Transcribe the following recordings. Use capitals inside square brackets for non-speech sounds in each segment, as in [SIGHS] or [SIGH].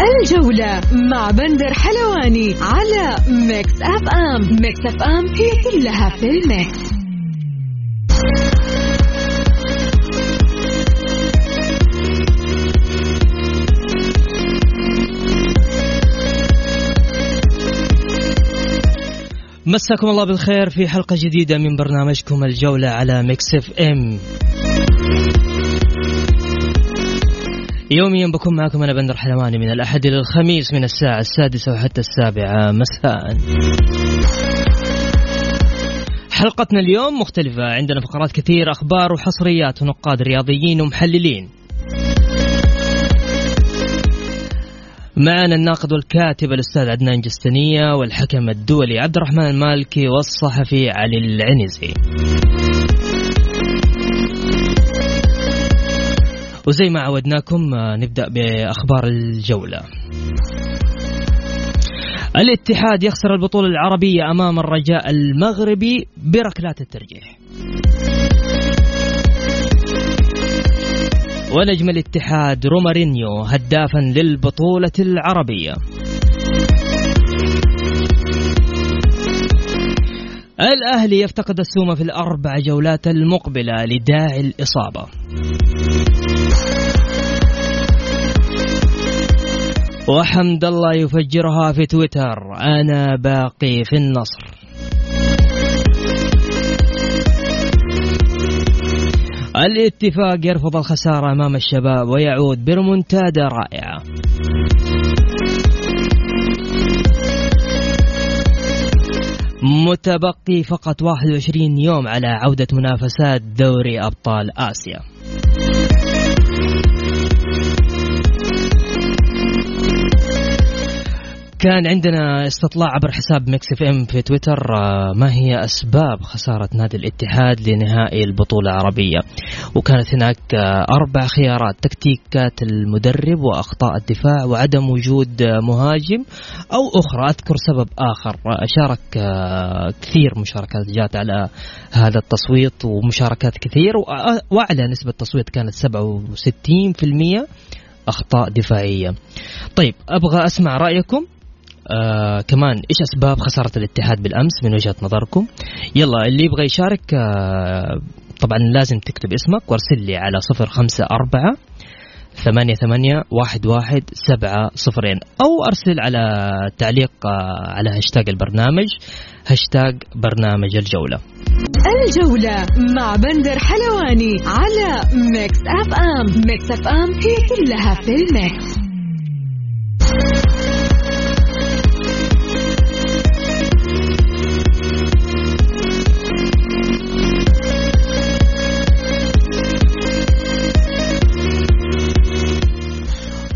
الجولة مع بندر حلواني على Mix FM Mix FM هي كلها في ال mix. مساكم الله بالخير في حلقة جديدة من برنامجكم الجولة على Mix FM يوميا بكون معكم أنا بندر حلواني من الأحد إلى الخميس من الساعة السادسة وحتى السابعة. مساء. حلقتنا اليوم مختلفة. عندنا فقرات كثير أخبار وحصريات ونقاد رياضيين ومحللين. معنا الناقد والكاتب الأستاذ عدنان جستنية والحكم الدولي عبد الرحمن المالكي والصحفي علي العنزي. وزي ما عودناكم آه، نبدأ بأخبار الجولة. الاتحاد يخسر البطولة العربية أمام الرجاء المغربي بركلات الترجيح. ونجم الاتحاد رومارينيو هدافا للبطولة العربية. الأهلي يفتقد السومة في الأربع جولات المقبلة لداعي الإصابة. وحمد الله يفجرها في تويتر. أنا باقي في النصر. الاتفاق يرفض الخسارة أمام الشباب ويعود برمونتادا رائعة متبقي فقط 21 يوم على عودة منافسات دوري أبطال آسيا. كان عندنا استطلاع عبر حساب Mix FM في تويتر آه، ما هي أسباب خسارة نادي الاتحاد لنهائي البطولة العربية؟ وكانت هناك آه، أربع خيارات تكتيكات المدرب وأخطاء الدفاع وعدم وجود آه، مهاجم أو أخرى. أذكر سبب آخر شارك كثير مشاركات جات على هذا التصويت ومشاركات كثير وأعلى نسبة تصويت كانت 67% أخطاء دفاعية. طيب أبغى أسمع رأيكم. آه كمان إيش أسباب خسارة الاتحاد بالأمس من وجهة نظركم؟ يلا اللي يبغى يشارك آه طبعا لازم تكتب اسمك وارسل لي على صفر خمسة أربعة ثمانية ثمانية واحد واحد سبعة صفرين. أو أرسل على تعليق آه على هاشتاج البرنامج هاشتاج برنامج الجولة. الجولة مع بندر حلواني على Mix FM Mix FM هي كلها في ال mix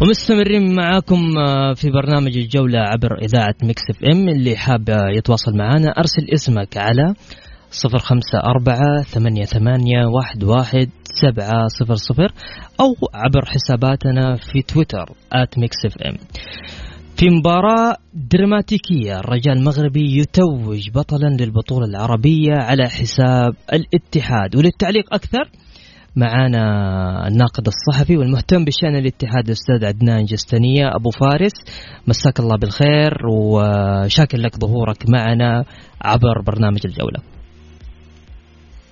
ومستمرين معاكم آه، في برنامج الجولة عبر إذاعة Mix FM. اللي حاب يتواصل معنا أرسل اسمك على صفر خمسة أربعة ثمانية ثمانية واحد واحد سبعة صفر صفر أو عبر حساباتنا في تويتر at Mix FM. في مباراة دراماتيكية الرجاء المغربي يتوج بطلا للبطولة العربية على حساب الاتحاد. وللتعليق أكثر معانا الناقد الصحفي والمهتم بشأن الاتحاد الأستاذ عدنان جستنية أبو فارس. مساك الله بالخير وشاكر لك ظهورك معنا عبر برنامج الجولة.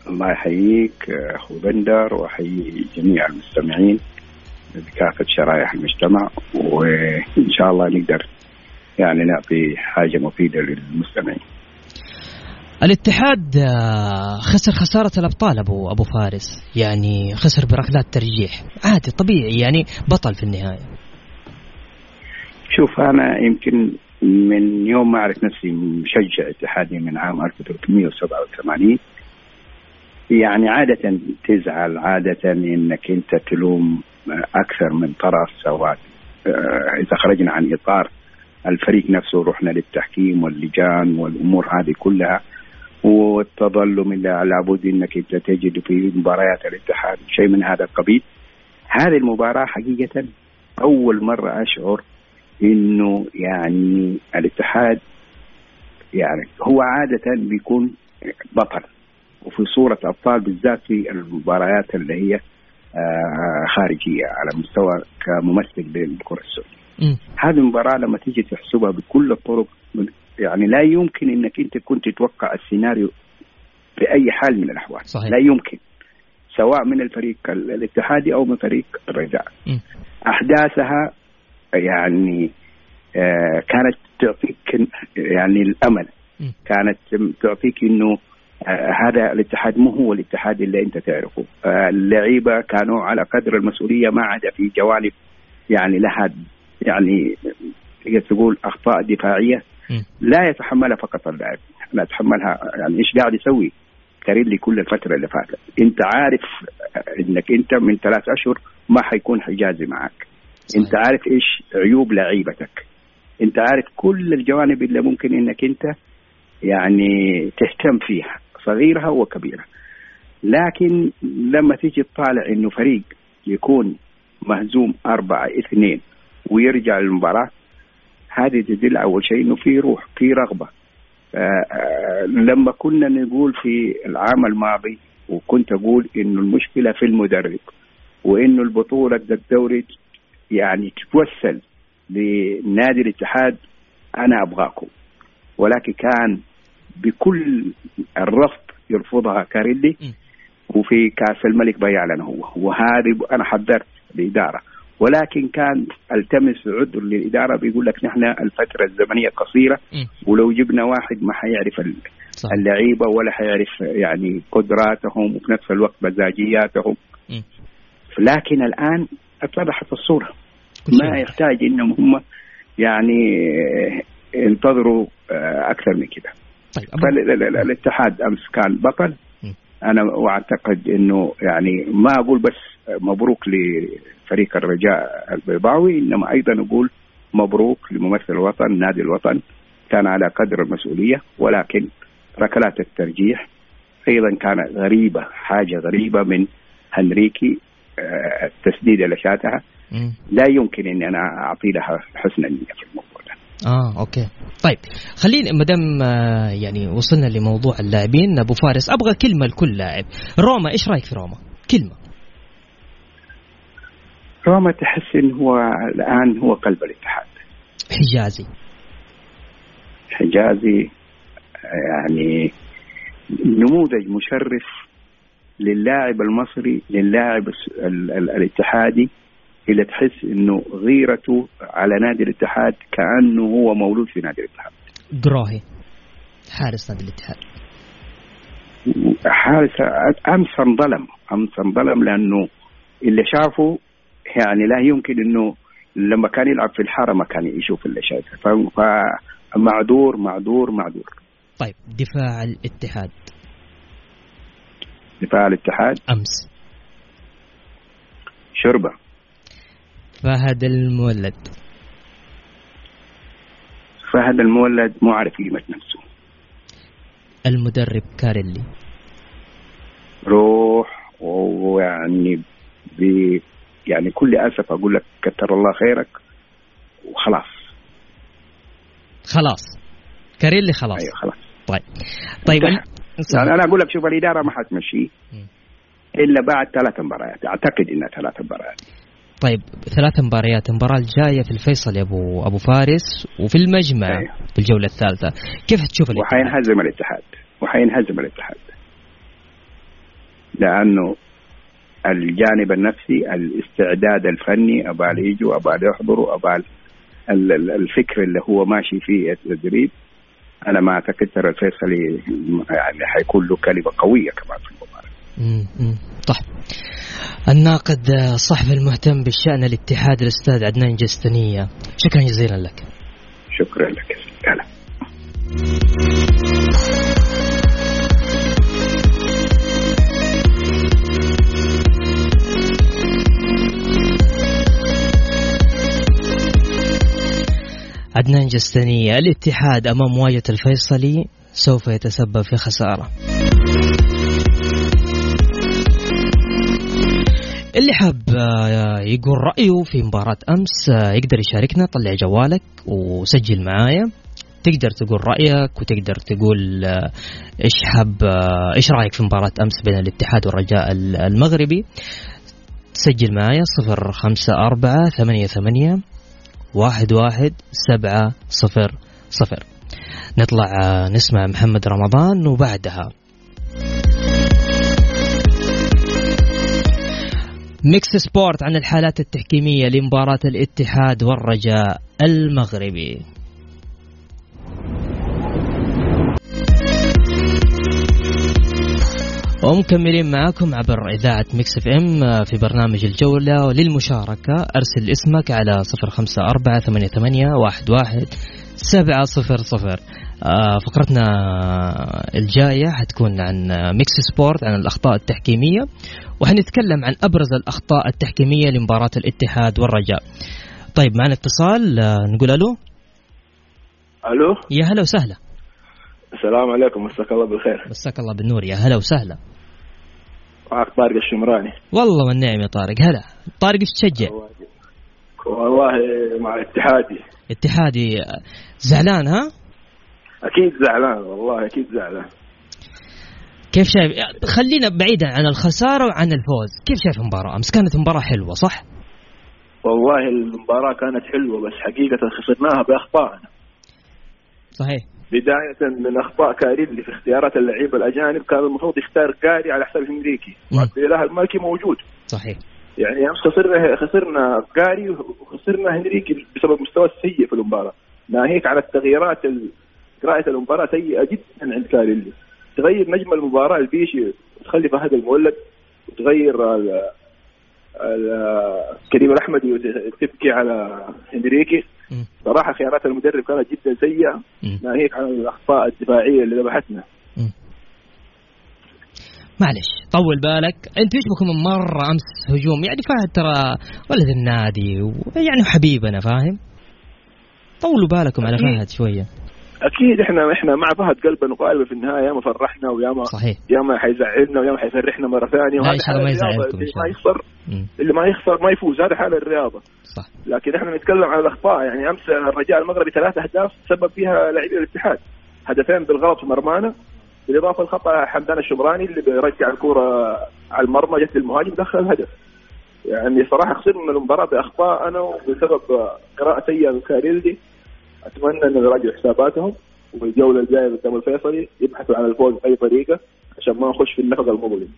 الله يحييك أخو بندر وأحيي جميع المستمعين بكافة شرائح المجتمع وإن شاء الله نقدر يعني نعطي حاجة مفيدة للمستمعين. الاتحاد آه، خسر خسارة الأبطال أبو أبو فارس. يعني خسر بركلات ترجيح. عادي طبيعي يعني بطل في النهاية. شوف أنا يمكن من يوم ما أعرف نفسي مشجع اتحادي من عام 1387 يعني عادة تزعل عادة إنك أنت تلوم أكثر من طرف سواء آه، إذا خرجنا عن إطار الفريق نفسه ورحنا للتحكيم واللجان والأمور هذه كلها. والتظلم الا لابد إنك أنت تجد في مباريات الاتحاد شيء من هذا القبيل هذه المباراة حقيقة أول مرة أشعر إنه يعني الاتحاد يعني هو عادة بيكون بطل وفي صورة أبطال بالذات في المباريات اللي هي آه، خارجية على مستوى كممثل للكره السعودية. هذه المباراة لما تيجي تحسبها بكل الطرق يعني لا يمكن إنك أنت كنت تتوقع السيناريو بأي حال من الأحوال صحيح. لا يمكن سواء من الفريق الاتحادي أو من فريق الرجاء. أحداثها يعني آه كانت تعطيك يعني الأمل م. كانت تعطيك إنه آه هذا الاتحاد مو هو الاتحاد اللي أنت تعرفه آه اللعيبة كانوا على قدر المسؤولية ما عدا في جوانب يعني لها يعني تقول أخطاء دفاعية لا يتحملها فقط اللاعب. لا يتحملها يعني إيش قاعد يسوي؟ كاريلي كل الفترة اللي فاتت. أنت عارف إنك أنت من ثلاث أشهر ما حيكون حجازي معك. صحيح. أنت عارف إيش عيوب لعيبتك. أنت عارف كل الجوانب اللي ممكن إنك أنت يعني تهتم فيها صغيرها وكبيرها لكن لما تيجي تطالع إنه فريق يكون مهزوم أربعة اثنين ويرجع للمباراة هذه تدل أول شيء إنه في روح في رغبة. آه، لما كنا نقول في العام الماضي وكنت أقول إنه المشكلة في المدرب وإنه البطولة الدوري يعني تتوسل لنادي الاتحاد أنا أبغاكم. ولكن كان بكل الرفض يرفضها كاريلي وفي كأس الملك بيعلن هو. وهذه أنا حذرت الإدارة. ولكن كان التمس عذر للإدارة بيقول لك نحن الفترة الزمنية قصيرة ولو جبنا واحد ما حيعرف اللعيبة ولا حيعرف يعني قدراتهم وفي نفس الوقت مزاجياتهم. لكن الآن اتضحت الصورة. ما يحتاج إنهم هم يعني ينتظروا آه، أكثر من كده. طيب فالاتحاد أمس كان بطل. أنا واعتقد إنه يعني ما أقول بس مبروك لفريق الرجاء البيضاوي إنما أيضا أقول مبروك لممثل الوطن نادي الوطن كان على قدر المسؤولية ولكن ركلات الترجيح أيضا كانت غريبة حاجة غريبة من هنريكي آه، التسديده اللي شاتها. لا يمكن إني أنا أعطي لها حسن النية في الموضوع. آه أوكي. طيب خليني ما دام آه، يعني وصلنا لموضوع اللاعبين. أبو فارس أبغى كلمة لكل لاعب. روما إيش رأيك في روما؟ كلمة. روما تحس انه هو الآن هو قلب الاتحاد. حجازي. حجازي يعني نموذج مشرف للاعب المصري للاعب الاتحادي. اللي تحس إنه غيرته على نادي الاتحاد كأنه هو مولود في نادي الاتحاد. جراهي حارس نادي الاتحاد. حارس امس انظلم امس انظلم لأنه اللي شافه يعني لا يمكن إنه لما كان يلعب في الحارة ما كان يشوف اللي شايفه. فمعذور معذور معذور طيب دفاع الاتحاد. دفاع الاتحاد؟ أمس. شربه فهد المولد. فهد المولد مو عارف قيمة نفسه. المدرب كاريلي. روح ويعني ب يعني كل أسف أقول لك كتر الله خيرك وخلاص. خلاص. كاريلي خلاص. أيوه خلاص. طيب. طيب يعني أنا أقول لك شوف الإدارة ما حتمشيه إلا بعد ثلاث مباريات. أعتقد إنها ثلاث مباريات. طيب ثلاث مباريات المباراة الجاية في الفيصل يا ابو أبو فارس وفي المجمع أيه. في الجولة الثالثة كيف تشوف الاتحاد؟ وحينهزم الاتحاد وحينهزم الاتحاد لأنه الجانب النفسي الاستعداد الفني ابال يجوا ابال يحضروا ابال الفكر اللي هو ماشي فيه التدريب أنا ما أعتقد ترى الفيصلي يعني حيكون له كلمة قوية كمان في المباراة. طيب. الناقد الصحفي المهتم بالشأن الاتحاد الأستاذ عدنان جستنية. شكرا جزيلا لك. شكرا لك. هلا عدنان جستنية الاتحاد أمام مواجهة الفيصلي سوف يتسبب في خسارة. اللي حاب آه، يقول رأيه في مباراة أمس آه، يقدر يشاركنا طلع جوالك وسجل معايا. تقدر تقول رأيك وتقدر تقول آه، إيش حاب إيش رأيك في مباراة أمس بين الاتحاد والرجاء المغربي؟ سجل معايا صفر خمسة أربعة ثمانية ثمانية واحد واحد سبعة صفر صفر. نطلع نسمع محمد رمضان وبعدها. Mix Sport عن الحالات التحكيمية لمباراة الاتحاد والرجاء المغربي. ومكملين معكم عبر إذاعة Mix FM في برنامج الجولة للمشاركة أرسل اسمك على 054 88 11 700 فقرتنا الجاية حتكون عن Mix Sport عن الأخطاء التحكيمية وحنتكلم عن أبرز الأخطاء التحكيمية لمباراة الاتحاد والرجاء. طيب معنا اتصال آه، نقول ألو؟ ألو؟ يا هلا وسهلا. السلام عليكم مساك الله بالخير. مساك الله بالنور يا هلا وسهلا. معك طارق الشمراني. والله والنعم يا طارق. هلا. طارق إيش تشجع؟ والله مع اتحادي اتحادي. آه، زعلان ها؟ أكيد زعلان والله أكيد زعلان. كيف شايف؟ خلينا بعيدا عن الخسارة وعن الفوز. كيف شايف المباراة؟ أمس كانت مباراة حلوة صح؟ والله المباراة كانت حلوة بس حقيقة خسرناها بأخطائنا. صحيح. بداية من أخطاء كاريلي في اختيارات اللعيبة الأجانب كان المفروض يختار كاري على حساب. وعبد الإله المالكي موجود. صحيح. يعني أمس خسرنا خسرنا كاري وخسرنا هنريكي بسبب مستوى السيء في المباراة. ناهيك على التغييرات ال- قراءة المباراة سيئة جدا عند كاريلي تغير نجم المباراة البيشي وتخلي فهد المولد وتغير ال- ال- كريم الأحمدي وتبكي على هنريكي مم. صراحة خيارات المدرب كانت جدا سيئة مم. ناهيك عن الأخطاء الدفاعية اللي ذبحتنا. معلش طول بالك انت إيش بكم من مرة أمس هجوم يعني فهد ترى ولد النادي ويعني حبيبنا فاهم طولوا بالكم على. فهد شوية أكيد إحنا إحنا مع فهد قلبا وقالبا في النهاية ياما فرحنا وياما صحيح ياما حيزعلنا وياما حيفرحنا مرة ثانية وهذا ما حال الرياضة. يزعلكم اللي ما. يخسر. اللي ما يخسر ما يفوز هذا حال الرياضة صح لكن إحنا نتكلم عن الأخطاء يعني أمس الرجاء المغربي ثلاث أهداف سبب فيها لاعبي الاتحاد هدفين بالغلط في مرمانا بالإضافة لخطأ حمدان الشمراني اللي بيرجع الكوره على المرمى جت للمهاجم دخل الهدف يعني صراحة خسرنا المباراة باخطائنا وبسبب قراءة سيئة من كاريلدي أتمنى أن يراجعوا حساباتهم والجولة الجاية قدام الفيصلي يبحثوا عن الفوز بأي طريقة عشان ما نخش في النفق المظلم.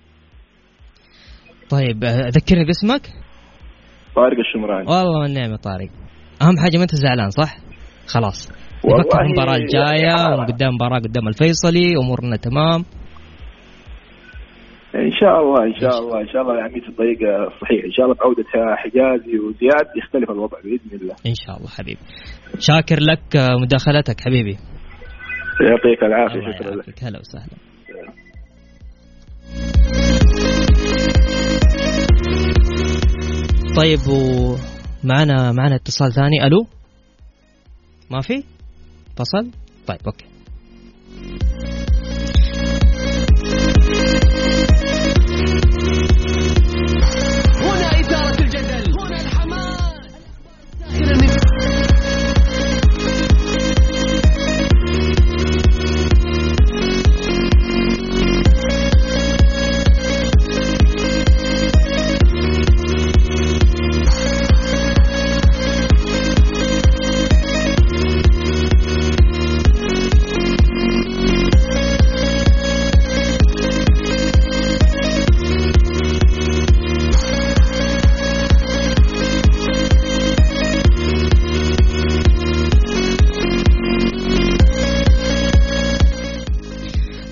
طيب آه، ذكرني باسمك؟ طارق الشمراني. والله والنعم يا طارق. أهم حاجة ما أنت زعلان صح؟ خلاص. والله نفكر في المباراه الجاية وقدام مباراة قدام الفيصلي أمورنا تمام. شاء الله ان شاء الله ان شاء الله يا عميد في الطريقة الصحيحه إن شاء الله بعودة حجازي وزياد يختلف الوضع بإذن الله. ان شاء الله حبيبي. شاكر لك آه، مداخلتك حبيبي. يعطيك العافية شكرا لك. هلا وسهلا. طيب ومعنا معنا اتصال ثاني. ألو؟ ما في؟ اتصل طيب أوكي.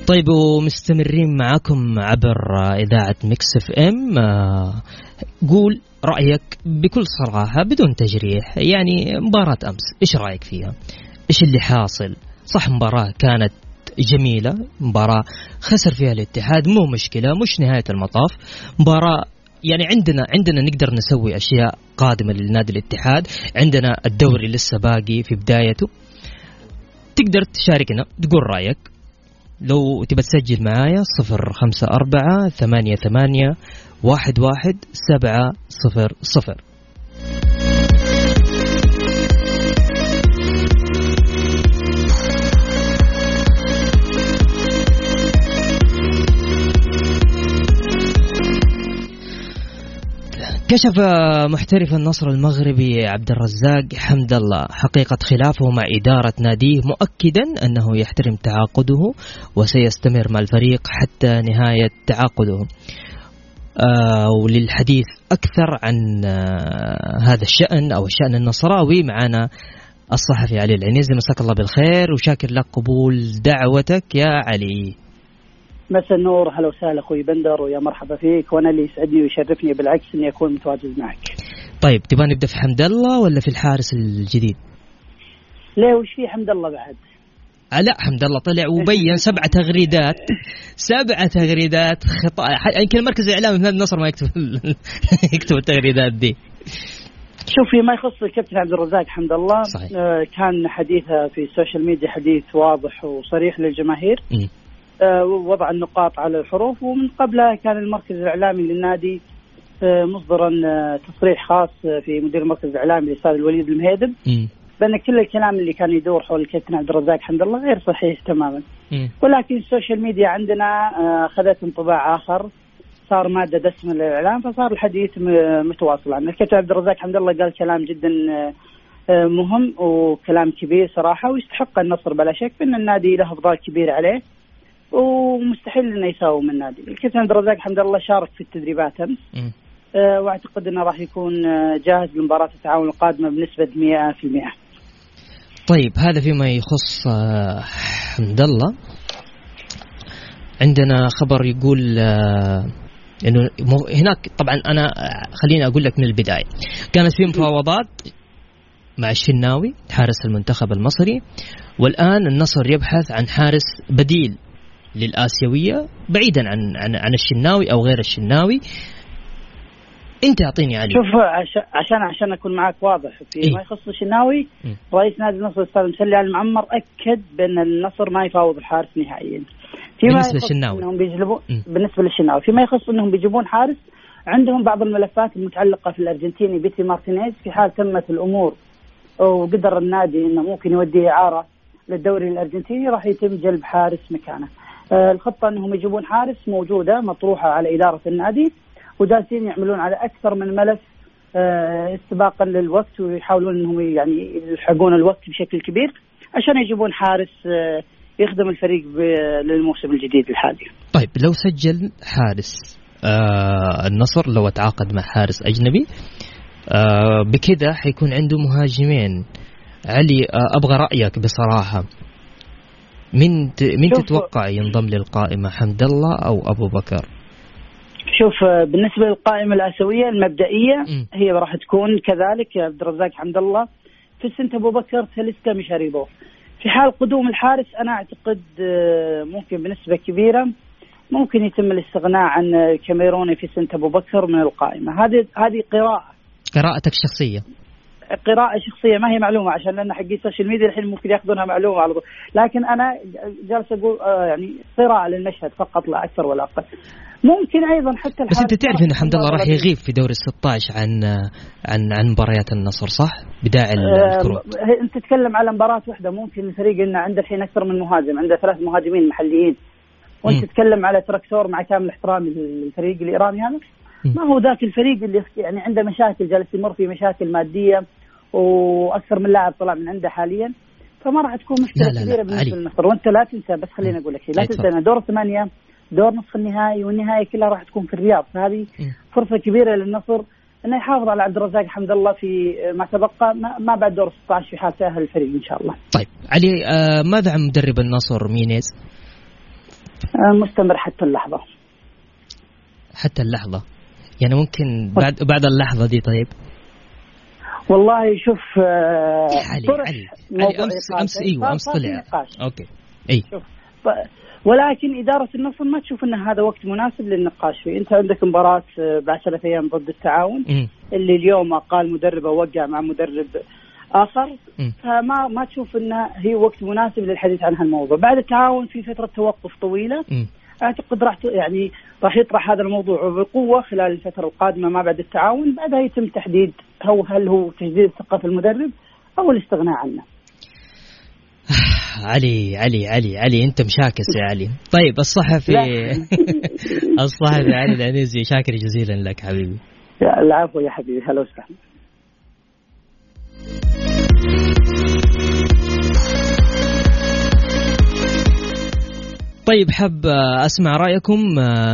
طيب ومستمرين معكم عبر إذاعة Mix FM. آه، قول رأيك بكل صراحة بدون تجريح يعني مباراة أمس إيش رأيك فيها؟ إيش اللي حاصل؟ صح مباراة كانت جميلة مباراة خسر فيها الاتحاد مو مشكلة مش نهاية المطاف. مباراة يعني عندنا عندنا نقدر نسوي أشياء قادمة للنادي الاتحاد عندنا الدوري لسه باقي في بدايته. تقدر تشاركنا تقول رأيك. لو تبى تسجل معايا صفر خمسة أربعة ثمانية ثمانية واحد واحد سبعة صفر صفر. كشف محترف النصر المغربي عبد الرزاق حمد الله. حقيقة خلافه مع إدارة ناديه مؤكدا أنه يحترم تعاقده وسيستمر مع الفريق حتى نهاية تعاقده. آه وللحديث أكثر عن آه هذا الشأن أو الشأن النصراوي معنا الصحفي علي العنيزي مساك الله بالخير وشاكر لك قبول دعوتك يا علي. مساء النور هلا وسهلا أخوي بندر ويا مرحبا فيك وأنا اللي يسعدني ويشرفني بالعكس إني أكون متواجد معك. طيب تبغى نبدأ في حمد الله ولا في الحارس الجديد؟ ليه وش في حمد الله بعد؟ آه لا حمد الله طلع وبين سبع تغريدات سبع تغريدات خطأ يمكن المركز الإعلامي في النصر ما يكتب [LAUGHS] يكتب التغريدات دي شوف فيما يخص الكابتن عبد الرزاق حمد الله صحيح. آه كان حديثه في ال social media حديث واضح وصريح للجماهير م. آه وضع النقاط على الحروف. ومن قبلها كان المركز الإعلامي للنادي آه مصدرا آه تصريح خاص في مدير المركز الإعلامي الاستاذ الوليد المهيدب. بأن كل الكلام اللي كان يدور حول الكابتن عبد الرزاق حمد الله غير صحيح تماما. م. ولكن ال social media عندنا أخذت انطباع آخر. صار مادة دسمة للإعلام فصار الحديث متواصل عنه. الكابتن عبد الرزاق حمد الله قال كلام جدا مهم وكلام كبير صراحة ويستحق النصر بلا شك ان النادي له أفضال كبيرة عليه. ومستحيل إنه يساوم النادي. الكابتن عبد الرزاق حمد الله شارك في التدريبات امس. آه، وأعتقد إنه راح يكون آه، جاهز لمباراة التعاون القادمة بنسبة 100% طيب هذا فيما يخص آه، حمد الله. عندنا خبر يقول آه، إنه هناك طبعا أنا خليني أقول لك من البداية. كانت في مفاوضات مع الشناوي حارس المنتخب المصري والآن النصر يبحث عن حارس بديل. للآسيوية بعيدا عن عن عن الشناوي أو غير الشناوي أنت أعطيني علي شوف عشان عشان أكون معك واضح في إيه. ما يخص الشناوي مم. رئيس نادي النصر الاستاذ مسلي علي المعمر أكد بأن النصر ما يفاوض الحارس نهائيا فيما بالنسبة يخص للشناوي. إنهم بيجلبون مم. بالنسبة للشناوي فيما يخص إنهم بيجيبون حارس عندهم بعض الملفات المتعلقة في الأرجنتيني بيتي مارتينيز في حال تمت الأمور وقدر النادي إنه ممكن يوديه إعارة للدوري الأرجنتيني راح يتم جلب حارس مكانه. آه، الخطة إنهم يجيبون حارس موجودة مطروحة على إدارة النادي وجالسين يعملون على أكثر من ملف آه، استباقا للوقت ويحاولون إنهم يعني يلحقون الوقت بشكل كبير عشان يجيبون حارس آه، يخدم الفريق للموسم الجديد الحالي. طيب لو سجل حارس آه النصر لو تعاقد مع حارس أجنبي آه بكذا حيكون عنده مهاجمين علي آه أبغى رأيك بصراحة من ت... من تتوقع ينضم للقائمة حمد الله أو أبو بكر؟ شوف بالنسبة للقائمة الاسيويه المبدئية م. هي راح تكون كذلك عبد الرزاق حمد الله فينسنت أبو بكر تاليسكا مشاريبوف. في حال قدوم الحارس أنا أعتقد آه، ممكن بنسبة كبيرة ممكن يتم الاستغناء عن الكاميروني فينسنت أبو بكر من القائمة، هذه هذه قراءة قراءتك الشخصية قراءة شخصية ما هي معلومة عشان لأن حقي ال social media الحين ممكن يأخذونها معلومة على طول، لكن أنا جالس أقول آه يعني قراءة للمشهد فقط لا أكثر ولا أقل. ممكن أيضا حتى بس الحارس تعرف إن حمد الله راح. يغيب في دور ال 16 عن عن عن مباريات النصر صح؟ بداعي آه، أنت تتكلم على مباراة واحدة ممكن الفريق إنه عنده الحين أكثر من مهاجم عنده ثلاث مهاجمين محليين وأنت مم. تتكلم على تراكتور مع كامل احترامي للفريق الإيراني هذا مم. ما هو ذاك الفريق اللي يعني عنده مشاكل جالس يمر في مشاكل مادية وأكثر من لاعب طلع من عنده حاليا فما راح تكون مشكلة لا، لا، لا، كبيرة علي. بالنسبة للنصر وأنت لا تنسى بس خليني أقول لك شيء لا تنسى. أن دور الثمانية دور نصف النهائي والنهائي كلها راح تكون في الرياض فهذه. فرصة كبيرة للنصر إنه يحافظ على عبد الرزاق حمد الله في ما تبقى ما, بعد دور 16 في حال تاهل الفريق إن شاء الله. طيب علي آه ماذا عن مدرب النصر مينيز؟ آه، مستمر حتى اللحظة. حتى اللحظة يعني ممكن بعد بعد اللحظة دي طيب والله شوف آه، علي طرح علي موضوع علي أمس. أمس إيوه أمس طلع. أوكي إي شوف ولكن إدارة النصر ما تشوف أن هذا وقت مناسب للنقاش فيه، أنت عندك مباراة آه، بعد ثلاث أيام ضد التعاون مم. اللي اليوم قال مدربه وقع مع مدرب آخر مم. فما ما تشوف أنها هي وقت مناسب للحديث عن هالموضوع، بعد التعاون في فترة توقف طويلة مم. أعتقد راح يعني راح يطرح هذا الموضوع بقوة خلال الفترة القادمة ما بعد التعاون. بعدها يتم تحديد هو هل هو تجديد ثقه في المدرب أو الاستغناء عنه. [SIGHS] علي علي علي علي أنت مشاكس يا علي. طيب الصحفي. [LAUGHS] الصحفي علي العنيزي شاكر جزيلا لك حبيبي. العفو يا حبيبي. هلا وسهلا. طيب حب أسمع رأيكم.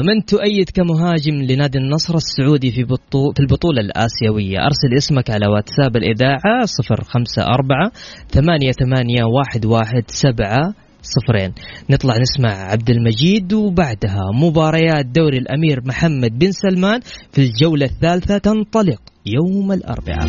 من تؤيد كمهاجم لنادي النصر السعودي في بطو في البطولة الآسيوية؟ أرسل اسمك على واتساب الإذاعة 054 ثمانية ثمانية واحد واحد سبعة صفرين. نطلع نسمع عبد المجيد وبعدها مباريات دوري الأمير محمد بن سلمان في الجولة الثالثة تنطلق يوم الأربعاء.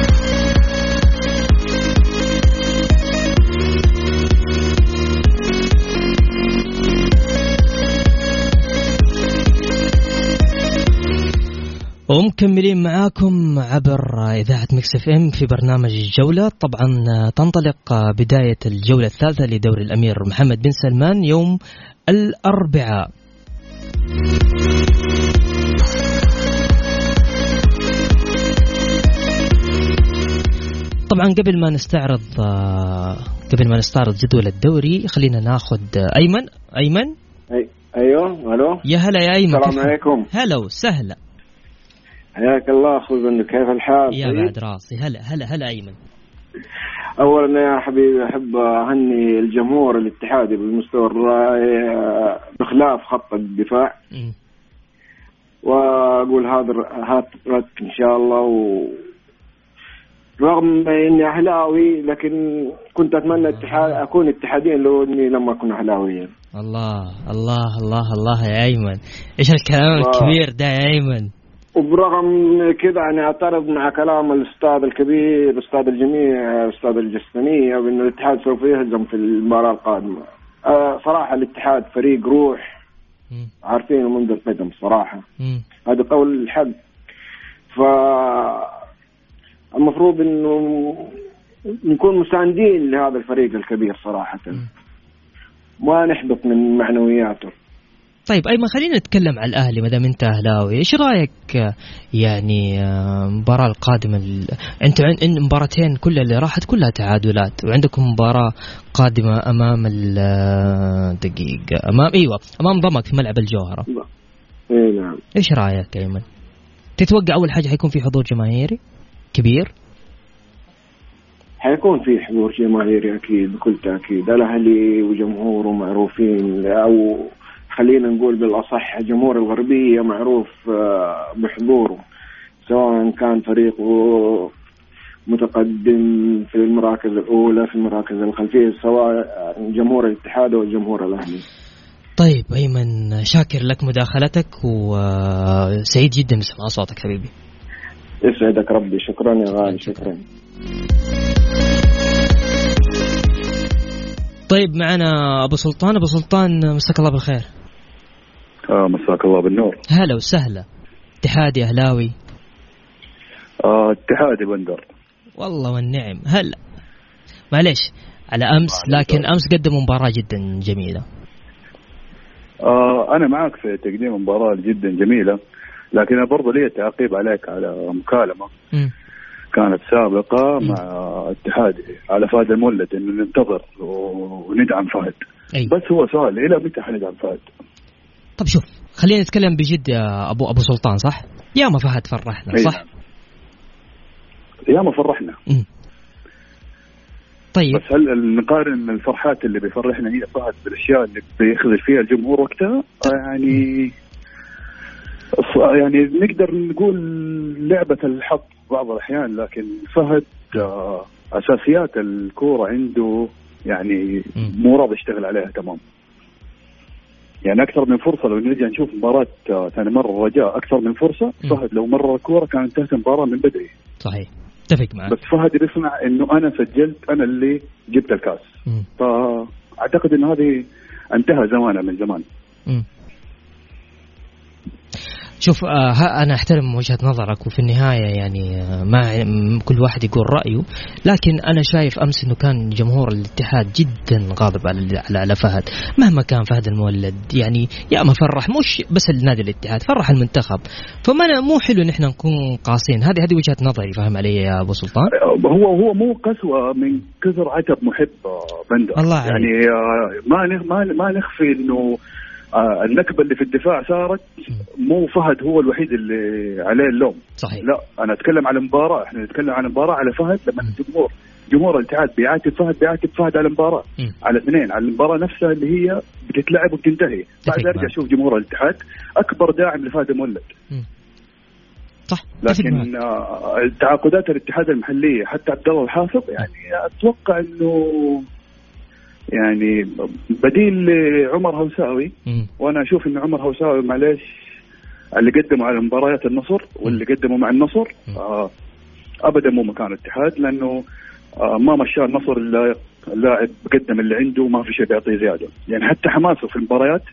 ومكملين معاكم عبر إذاعة Mix FM في برنامج الجولة. طبعا تنطلق بداية الجولة الثالثة لدوري الأمير محمد بن سلمان يوم الأربعاء. طبعا قبل ما نستعرض قبل ما نستعرض جدول الدوري خلينا ناخذ أيمن. أيمن؟ أي أيوه ألو. يا هلا يا أيمن. السلام عليكم. هلا وسهلا. حياك الله أخوي بندر كيف الحال؟ يا طيب؟ بعد راسي هلا هلا هلا أيمن اولا يا حبيبي أحب أهني الجمهور الاتحادي بالمستوى الرائع بخلاف خط الدفاع مم. وأقول هذا هات رك إن شاء الله و رغم إني أهلاوي لكن كنت أتمنى اتحاد أكون اتحاديا لو إني لم أكن اهلاويا الله الله الله الله يا أيمن إيش الكلام. الكبير ده يا أيمن وبرغم كذا أنا اعترض مع كلام الأستاذ الكبير الاستاذ الجميع الاستاذ الجسمانيه بان الاتحاد سوف يهزم في المباراة القادمة. آه صراحة الاتحاد فريق روح مم. عارفينه منذ القدم صراحة. هذا قول الحق. ف المفروض إنه نكون مساندين لهذا الفريق الكبير صراحة. ما نحبط من معنوياته. طيب أيمن خلينا نتكلم على الأهلي ما دام أنت أهلاوي. إيش رأيك آه، يعني آه، المباراه القادمه ال... أنت عن... إن مباراتين كلها اللي راحت كلها تعادلات وعندكم مباراة قادمة أمام ال... آه، دقيقة أمام إيوه أمام ضمك في ملعب الجوهرة. اي نعم. إيش رأيك أيمن؟ تتوقع أول حاجة حيكون في حضور جماهيري؟ كبير؟ حيكون في حضور جماهيري أكيد بكل تأكيد. الأهلي وجمهوره معروفين أو خلينا نقول بالأصح جمهور الغربية معروف آه، بحضوره سواء كان فريقه متقدم في المراكز الأولى في المراكز الخلفية سواء جمهور الاتحاد أو جمهور الأهلي. طيب أيمن شاكر لك مداخلتك وسعيد جدا بسماع صوتك حبيبي. يسعدك ربي. شكرا يا غالي شكرا. طيب معنا أبو سلطان. أبو سلطان مساك الله بالخير. آه مساك الله بالنور. هلا وسهلا. اتحادي أهلاوي. آه اتحادي بندر. والله والنعم. هلا. معليش على أمس لكن أمس قدموا مباراة جدا جميلة. آه أنا معك في تقديم مباراة جدا جميلة لكن أنا برضه لي تعقيب عليك على مكالمة. مم. كانت سابقة مم. مع اتحادي على فهد المولد انه ننتظر وندعم فهد. أي. بس هو سؤال إلى متى حندعم فهد؟ طب شوف خلينا نتكلم بجد يا ابو أبو سلطان صح يا ما فهد فرحنا أي صح. يا ما فرحنا. طيب بس هل نقارن الفرحات اللي بيفرحنا هي فهد بالأشياء اللي بيخذل فيها الجمهور وقتها يعني يعني نقدر نقول لعبة الحظ بعض الأحيان لكن فهد آه، أساسيات الكورة عنده يعني. مو راضي يشتغل عليها تمام يعني أكثر من فرصة لو نرجع نشوف مباراة آه، ثاني مرة الرجاء أكثر من فرصة مم. فهد لو مرر الكورة كانت انتهت المباراة من بدري صحيح اتفق معك بس فهد بيصنع إنه أنا سجلت أنا اللي جبت الكاس مم. فأعتقد إنه هذه انتهى زمانها من زمان مم. شوف آه أنا أحترم وجهة نظرك وفي النهاية يعني آه ما كل واحد يقول رأيه. لكن أنا شايف أمس إنه كان جمهور الاتحاد جدا غاضب على على, على فهد. مهما كان فهد المولد يعني يا ما فرح مش بس النادي الاتحاد فرح المنتخب. فما أنا- مو حلو إن إحنا نكون قاسين هذه هذه وجهة نظري فاهم علي يا أبو سلطان؟ هو هو مو قسوة من كثر عتب محب بندر. الله. يعني آه، ما ما ما نخفي إنه آه، النكبة اللي في الدفاع صارت مو فهد هو الوحيد اللي عليه اللوم. صحيح. لا أنا أتكلم على المباراه إحنا نتكلم عن المباراه على فهد. لما الجمهور جمهور الاتحاد بيعاتب فهد بيعاتب فهد على المباراه. على اثنين على المباراة نفسها اللي هي بتتلعب وبتنتهي بعد ارجع. أشوف جمهور الاتحاد. أكبر داعم لفهد المولد صح. لكن آه، تعاقدات الاتحاد المحلية حتى عبد الله الحافظ يعني أتوقع إنه يعني بديل لعمر هوساوي. وأنا أشوف إن عمر هوساوي معليش اللي قدمه على مباريات النصر واللي قدمه مع النصر آه ابدا مو مكان الاتحاد لأنه آه ما مشى النصر إلا اللاعب قدم اللي عنده وما في شيء بيعطيه زيادة. يعني حتى حماسه في المباريات.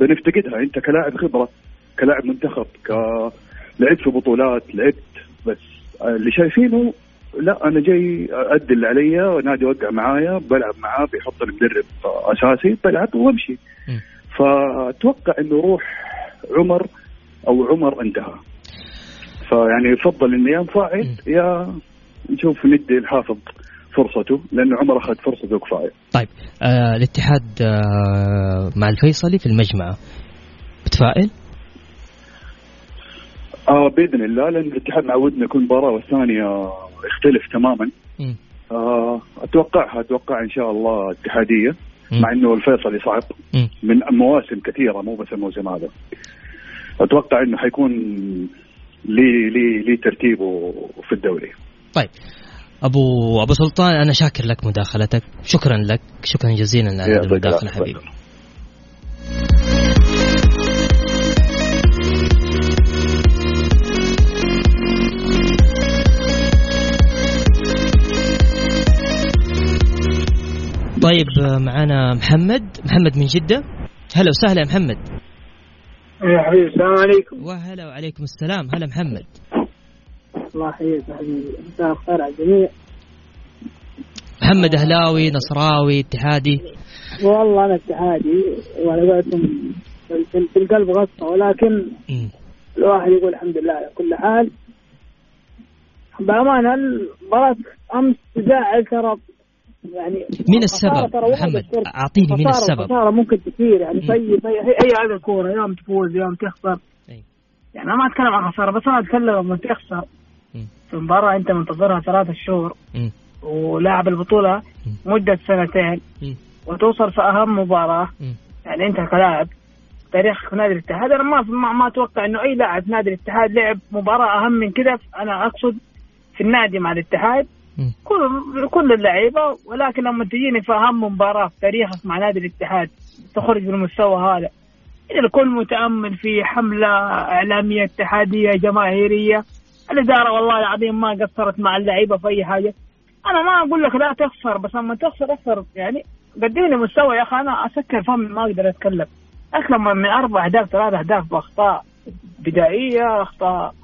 بنفتقدها أنت كلاعب خبرة كلاعب منتخب ك لعبت في بطولات لعبت بس آه، اللي شايفينه لا أنا جاي أدي اللي علي نادي وقع معايا بلعب معاه بيحط المدرب آه، أساسي بلعب وأمشي. فأتوقع إنه روح عمر أو عمر انتهى فيعني يفضل إنه يا نصعد يا نشوف ندي الحافظ فرصته لأنه عمر أخذ فرصته كفاية طيب آه الاتحاد آه مع الفيصلي في المجمعة بتفائل؟ آه بإذن الله لأن الاتحاد معودنا كل مباراة والثانية يختلف تماما. آه اتوقعها أتوقع إن شاء الله اتحادية. مع إنه الفيصلي صعب. من مواسم كثيرة مو بس الموسم هذا أتوقع إنه حيكون لي لي لي ترتيبه في الدوري طيب أبو أبو سلطان أنا شاكر لك مداخلتك شكرا لك شكرا جزيلا على هذه المداخله. حبيبي طيب معنا محمد. محمد من جدة. هلا وسهلا يا محمد. يا حبيبي السلام عليكم. وهلا وعليكم السلام. هلا محمد. الله يحييك يا حبيبي. مساء الخير على الجميع. محمد أهلاوي نصراوي اتحادي. والله أنا اتحادي وعلى قولتهم في- القلب غصه ولكن. الواحد يقول الحمد لله على كل حال. بأمانة المباراه أمس تزعل ترى يعني الخسارة السبب محمد. أعطيني خسارة- السبب خسارة ممكن تصير يعني. في هي هي هذه الكورة يوم تفوز يوم تخسر أي. يعني أنا ما أتكلم عن خسارة بس أنا أتكلم لما تخسر. في مباراه أنت منتظرها ثلاثة شهور. ولاعب البطولة مدة سنتين. وتوصل في أهم مباراة. يعني أنت كلاعب تاريخ نادي الاتحاد أنا ما ما, ما أتوقع إنه أي لاعب نادي الاتحاد لعب مباراة أهم من كذا أنا أقصد في النادي مع الاتحاد. كل كل اللعيبة ولكن لما تجيني في اهم مباراة في تاريخك مع نادي الاتحاد تخرج بالمستوى هذا. الكل متأمل في حملة إعلامية اتحادية جماهيرية الإدارة والله العظيم ما قصرت مع اللعيبة في أي حاجة. أنا ما أقول لك لا تخسر بس لما تخسر أخسر. يعني قدمني مستوى يا أخي أنا أسكر فمي ما أقدر أتكلم. أكثر من أربع أهداف ثلاث أهداف بأخطاء بدائية أخطاء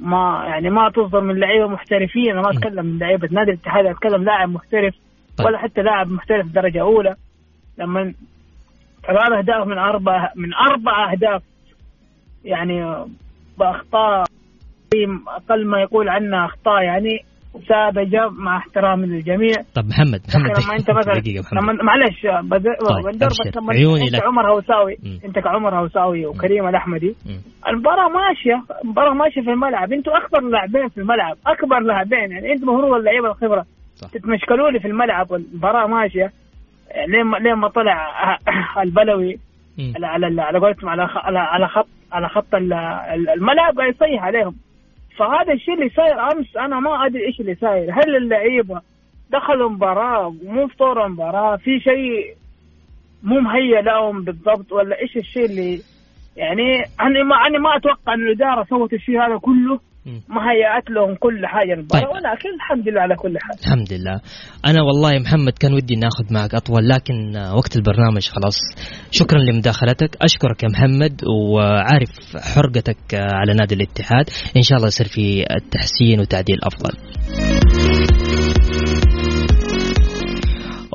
ما يعني ما تصدر من لعيبة محترفين. أنا ما أتكلم من لعيبة نادي الاتحاد أتكلم لاعب محترف طيب. ولا حتى لاعب محترف درجة أولى. لما ثلاث أهداف من أربع من أربع أهداف. يعني بأخطاء أقل ما يقول عنها أخطاء يعني. ساذجه مع احترامي للجميع طب محمد محمد لما أنت مثلا دقيقة محمد معلش طيب، بندر. بس لما أنت. عمر هوساوي. أنت كعمر هوساوي وكريم الأحمدي مم. المباراة ماشية المباراة ماشية في الملعب أنتوا أكبر لاعبين في الملعب أكبر لاعبين يعني أنتوا المفروض اللعيبة الخبرة صح. تتمشكلوا لي في الملعب والمباراة ماشية لين لين ما طلع [COUGHS] البلوي. على على على قولتهم على على خط على خط ال- ال- الملعب قاعد يصيح عليهم فهذا الشيء اللي صاير أمس أنا ما أدري إيش اللي صاير. هل اللعيبة دخلوا مباراة مو في طور المباراه في شيء مو مهيأ لهم بالضبط ولا إيش الشيء اللي يعني أنا ما أنا ما أتوقع إن الإدارة سوت الشيء هذا كله. ما هيأت لهم كل حاجة. طيب. ولكن الحمد لله على كل حال. الحمد لله. أنا والله يا محمد كان ودي ناخذ معك أطول لكن وقت البرنامج خلاص. شكرا لمداخلتك. أشكرك يا محمد وعارف حرقتك على نادي الاتحاد. إن شاء الله يصير في التحسين وتعديل أفضل.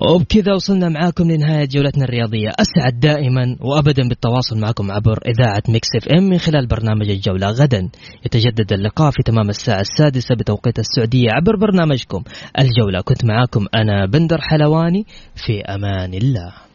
وبكذا وصلنا معاكم لنهاية جولتنا الرياضية. أسعد دائما وأبدا بالتواصل معكم عبر إذاعة Mix FM من خلال برنامج الجولة. غدا يتجدد اللقاء في تمام الساعة السادسة بتوقيت السعودية عبر برنامجكم. الجولة كنت معاكم أنا بندر حلواني. في أمان الله.